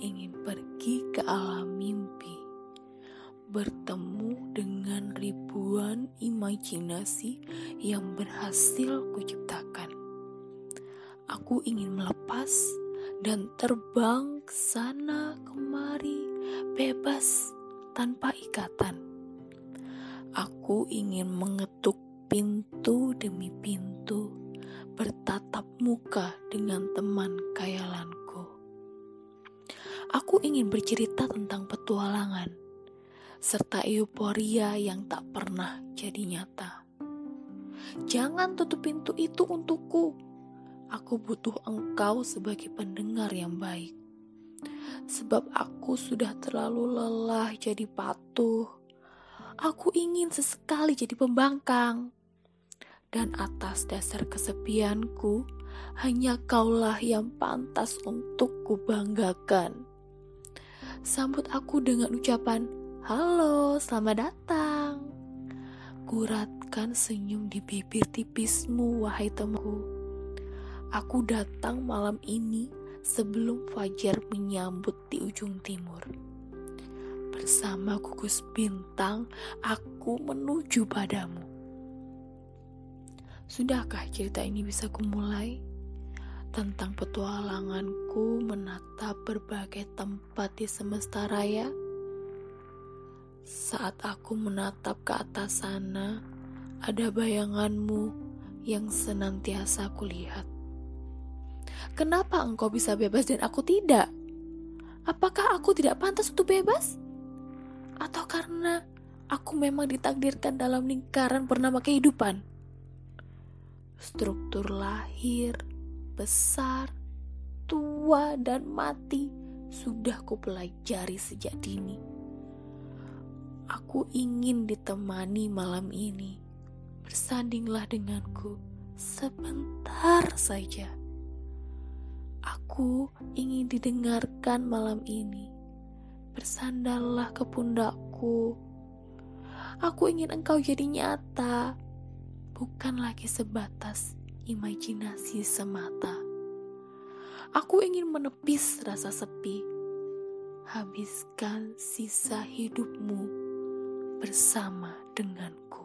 ingin pergi ke alam mimpi, bertemu dengan ribuan imajinasi yang berhasil kuciptakan. Aku ingin melepas dan terbang ke sana kemari bebas tanpa ikatan. Aku ingin mengetuk pintu demi pintu, bertatap muka dengan teman kayalanku. Aku ingin bercerita tentang petualangan, serta euforia yang tak pernah jadi nyata. Jangan tutup pintu itu untukku. Aku butuh engkau sebagai pendengar yang baik. Sebab aku sudah terlalu lelah jadi patuh. Aku ingin sesekali jadi pembangkang dan atas dasar kesepianku, hanya kaulah yang pantas untuk kubanggakan. Sambut aku dengan ucapan, Halo, selamat datang. Kuratkan senyum di bibir tipismu, wahai temanku. Aku datang malam ini sebelum fajar menyambut di ujung timur. Bersama gugus bintang, aku menuju padamu. Sudahkah cerita ini bisa kumulai? Tentang petualanganku menatap berbagai tempat di semesta raya? Saat aku menatap ke atas sana, ada bayanganmu yang senantiasa kulihat. Kenapa engkau bisa bebas dan aku tidak? Apakah aku tidak pantas untuk bebas? Atau karena aku memang ditakdirkan dalam lingkaran bernama kehidupan? struktur lahir, besar, tua, dan mati sudah kupelajari sejak dini. Aku ingin ditemani malam ini. Bersandinglah denganku sebentar saja. Aku ingin didengarkan malam ini. Bersandarlah ke pundakku. Aku ingin engkau jadi nyata bukan lagi sebatas imajinasi semata. Aku ingin menepis rasa sepi. Habiskan sisa hidupmu bersama denganku.